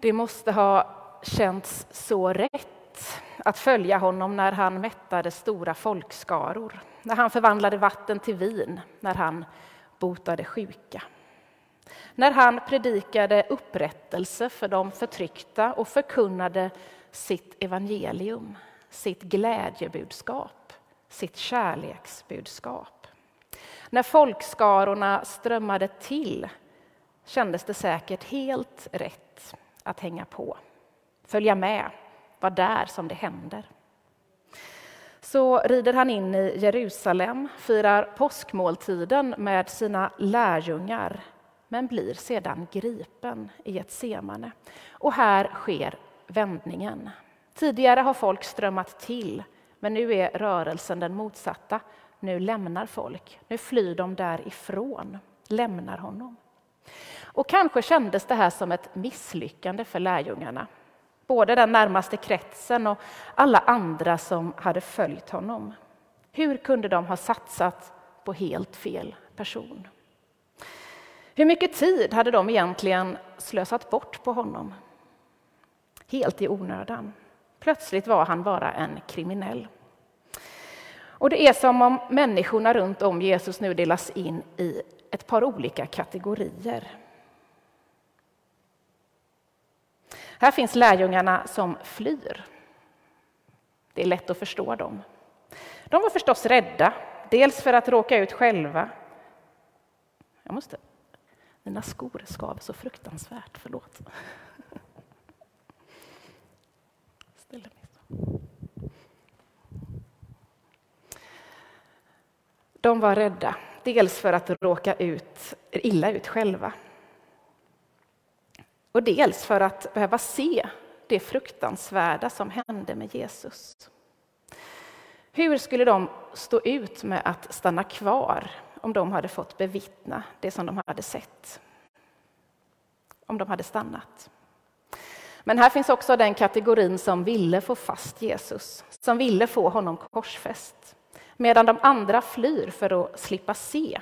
Det måste ha känts så rätt att följa honom när han mättade stora folkskaror, när han förvandlade vatten till vin, när han botade sjuka. När han predikade upprättelse för de förtryckta och förkunnade sitt evangelium, sitt glädjebudskap, sitt kärleksbudskap. När folkskarorna strömmade till kändes det säkert helt rätt att hänga på, följa med, vara där som det händer. Så rider han in i Jerusalem, firar påskmåltiden med sina lärjungar men blir sedan gripen i ett semane. Och här sker vändningen. Tidigare har folk strömmat till, men nu är rörelsen den motsatta. Nu lämnar folk, nu flyr de därifrån, lämnar honom. Och kanske kändes det här som ett misslyckande för lärjungarna. Både den närmaste kretsen och alla andra som hade följt honom. Hur kunde de ha satsat på helt fel person? Hur mycket tid hade de egentligen slösat bort på honom? Helt i onödan. Plötsligt var han bara en kriminell. Och det är som om människorna runt om Jesus nu delas in i ett par olika kategorier. Här finns lärjungarna som flyr. Det är lätt att förstå dem. De var förstås rädda, dels för att råka ut själva. Jag måste... Mina skor skaver så fruktansvärt, förlåt. De var rädda, dels för att råka ut, illa ut själva och dels för att behöva se det fruktansvärda som hände med Jesus. Hur skulle de stå ut med att stanna kvar om de hade fått bevittna det som de hade sett? Om de hade stannat. Men här finns också den kategorin som ville få fast Jesus, som ville få honom korsfäst. Medan de andra flyr för att slippa se,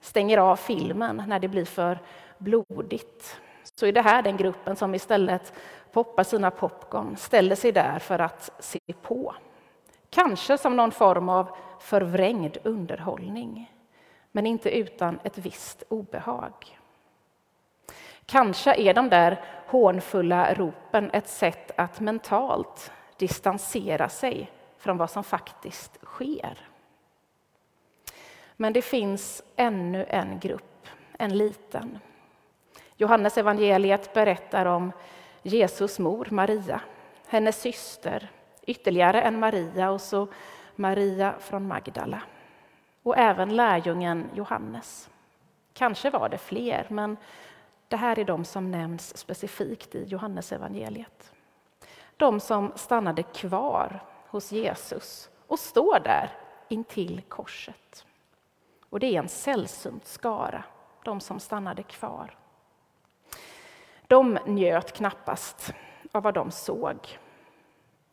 stänger av filmen när det blir för blodigt. Så är det här den gruppen som istället poppar sina popcorn, ställer sig där för att se på. Kanske som någon form av förvrängd underhållning, men inte utan ett visst obehag. Kanske är de där hånfulla ropen ett sätt att mentalt distansera sig från vad som faktiskt sker. Men det finns ännu en grupp, en liten. Johannes evangeliet berättar om Jesus mor Maria, hennes syster, ytterligare en Maria och så Maria från Magdala. Och även lärjungen Johannes. Kanske var det fler, men det här är de som nämns specifikt i Johannes evangeliet. De som stannade kvar hos Jesus och står där intill korset. Och det är en sällsynt skara, de som stannade kvar. De njöt knappast av vad de såg.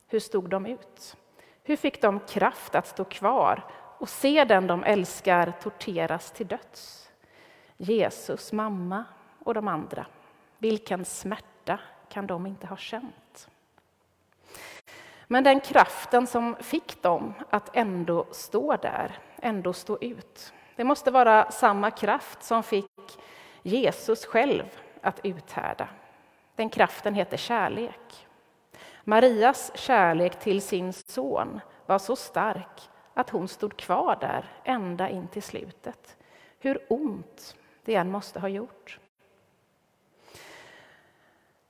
Hur stod de ut? Hur fick de kraft att stå kvar och se den de älskar torteras till döds? Jesus mamma och de andra. Vilken smärta kan de inte ha känt? Men den kraften som fick dem att ändå stå där, ändå stå ut, det måste vara samma kraft som fick Jesus själv att uthärda. Den kraften heter kärlek. Marias kärlek till sin son var så stark att hon stod kvar där ända in till slutet. Hur ont det än måste ha gjort.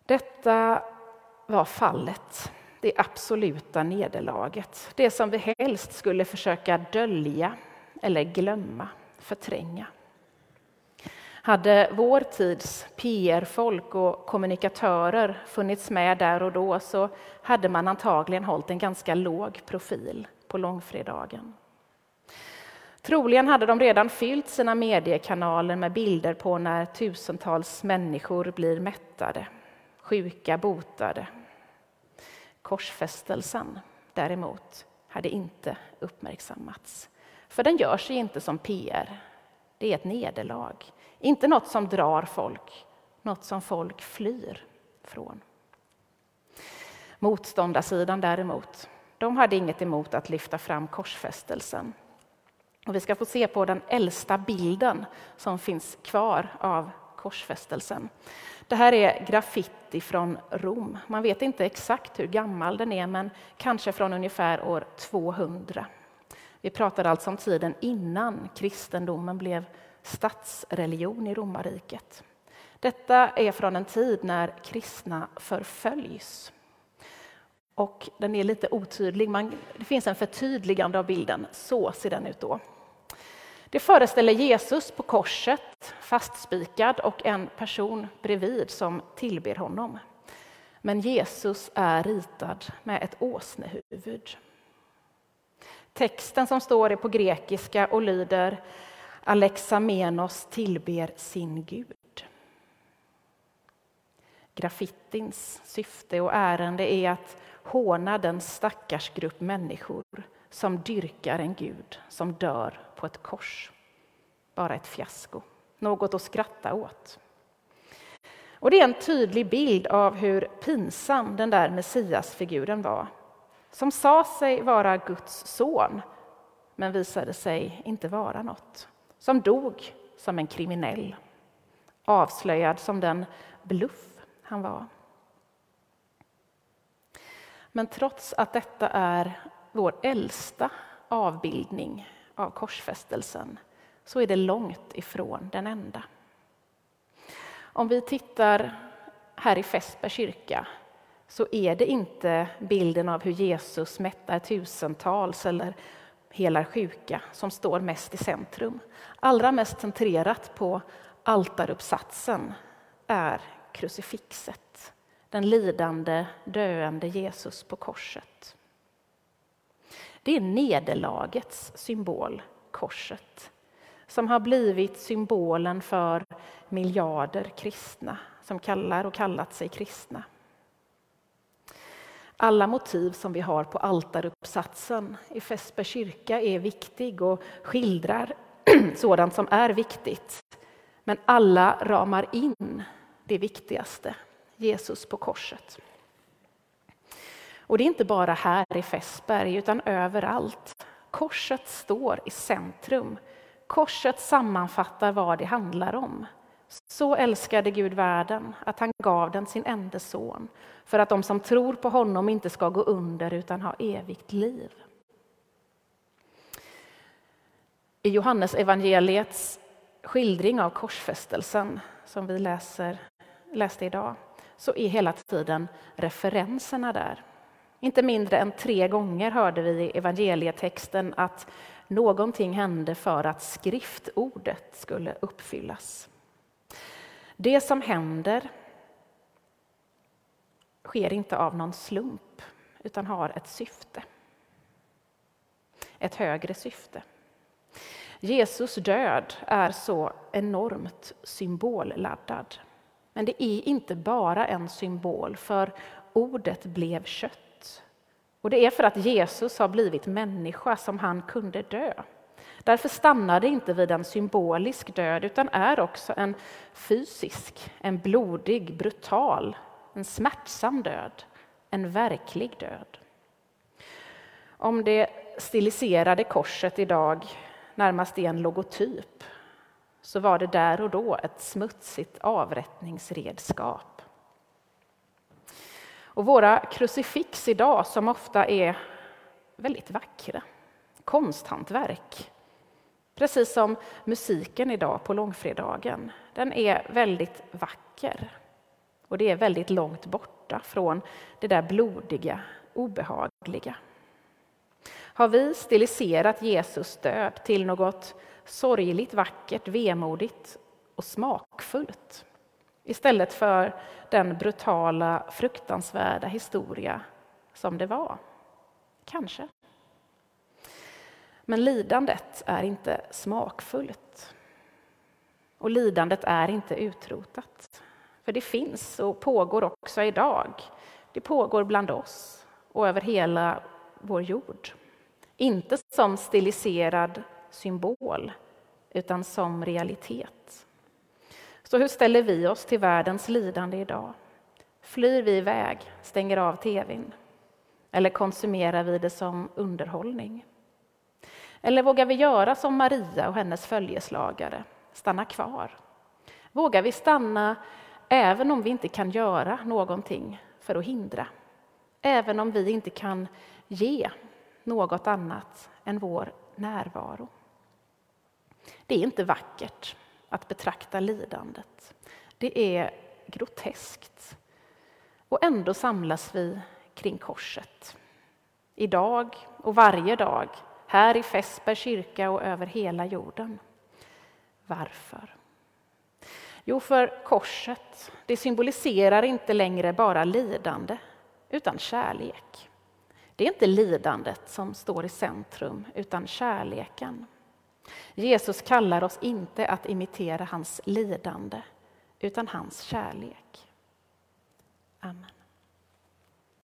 Detta var fallet, det absoluta nederlaget. Det som vi helst skulle försöka dölja eller glömma, förtränga. Hade vår tids PR-folk och kommunikatörer funnits med där och då så hade man antagligen hållit en ganska låg profil på långfredagen. Troligen hade de redan fyllt sina mediekanaler med bilder på när tusentals människor blir mättade, sjuka botade. Korsfästelsen däremot hade inte uppmärksammats. För den gör sig inte som PR. Det är ett nederlag. Inte något som drar folk, något som folk flyr från. Motståndarsidan däremot, de hade inget emot att lyfta fram korsfästelsen. Och vi ska få se på den äldsta bilden som finns kvar av korsfästelsen. Det här är graffiti från Rom. Man vet inte exakt hur gammal den är, men kanske från ungefär år 200. Vi pratar alltså om tiden innan kristendomen blev statsreligion i romarriket. Detta är från en tid när kristna förföljs. Och den är lite otydlig. Man, det finns en förtydligande av bilden. Så ser den ut då. Det föreställer Jesus på korset, fastspikad och en person bredvid som tillber honom. Men Jesus är ritad med ett åsnehuvud. Texten som står är på grekiska och lyder Alexamenos tillber sin Gud. Graffitins syfte och ärende är att håna den stackars grupp människor som dyrkar en Gud som dör på ett kors. Bara ett fiasko, något att skratta åt. Och Det är en tydlig bild av hur pinsam den där Messiasfiguren var som sa sig vara Guds son, men visade sig inte vara något. Som dog som en kriminell, avslöjad som den bluff han var. Men trots att detta är vår äldsta avbildning av korsfästelsen så är det långt ifrån den enda. Om vi tittar här i Fässbergs kyrka så är det inte bilden av hur Jesus mättar tusentals eller helar sjuka som står mest i centrum. Allra mest centrerat på altaruppsatsen är krucifixet, den lidande, döende Jesus på korset. Det är nederlagets symbol, korset, som har blivit symbolen för miljarder kristna som kallar och kallat sig kristna. Alla motiv som vi har på altaruppsatsen i Fässbergs kyrka är viktig och skildrar sådant som är viktigt. Men alla ramar in det viktigaste, Jesus på korset. Och det är inte bara här i Fässberg, utan överallt. Korset står i centrum. Korset sammanfattar vad det handlar om. Så älskade Gud världen att han gav den sin enda son för att de som tror på honom inte ska gå under utan ha evigt liv. I Johannes evangeliets skildring av korsfästelsen som vi läser, läste idag så är hela tiden referenserna där. Inte mindre än tre gånger hörde vi i evangelietexten att någonting hände för att skriftordet skulle uppfyllas. Det som händer sker inte av någon slump, utan har ett syfte. Ett högre syfte. Jesus död är så enormt symbolladdad. Men det är inte bara en symbol, för ordet blev kött. Och det är för att Jesus har blivit människa som han kunde dö. Därför stannar det inte vid en symbolisk död utan är också en fysisk, en blodig, brutal, en smärtsam död, en verklig död. Om det stiliserade korset idag närmast är en logotyp så var det där och då ett smutsigt avrättningsredskap. Och våra krucifix idag, som ofta är väldigt vackra, konsthantverk, Precis som musiken idag på långfredagen. Den är väldigt vacker. Och det är väldigt långt borta från det där blodiga, obehagliga. Har vi stiliserat Jesus död till något sorgligt, vackert, vemodigt och smakfullt istället för den brutala, fruktansvärda historia som det var? Kanske. Men lidandet är inte smakfullt. Och lidandet är inte utrotat. För det finns och pågår också idag. Det pågår bland oss och över hela vår jord. Inte som stiliserad symbol, utan som realitet. Så hur ställer vi oss till världens lidande idag? Flyr vi iväg, stänger av tvn? Eller konsumerar vi det som underhållning? Eller vågar vi göra som Maria och hennes följeslagare, stanna kvar? Vågar vi stanna även om vi inte kan göra någonting för att hindra? Även om vi inte kan ge något annat än vår närvaro? Det är inte vackert att betrakta lidandet. Det är groteskt. Och ändå samlas vi kring korset. Idag och varje dag, här i Fässbergs kyrka och över hela jorden. Varför? Jo, för korset det symboliserar inte längre bara lidande, utan kärlek. Det är inte lidandet som står i centrum, utan kärleken. Jesus kallar oss inte att imitera hans lidande, utan hans kärlek. Amen.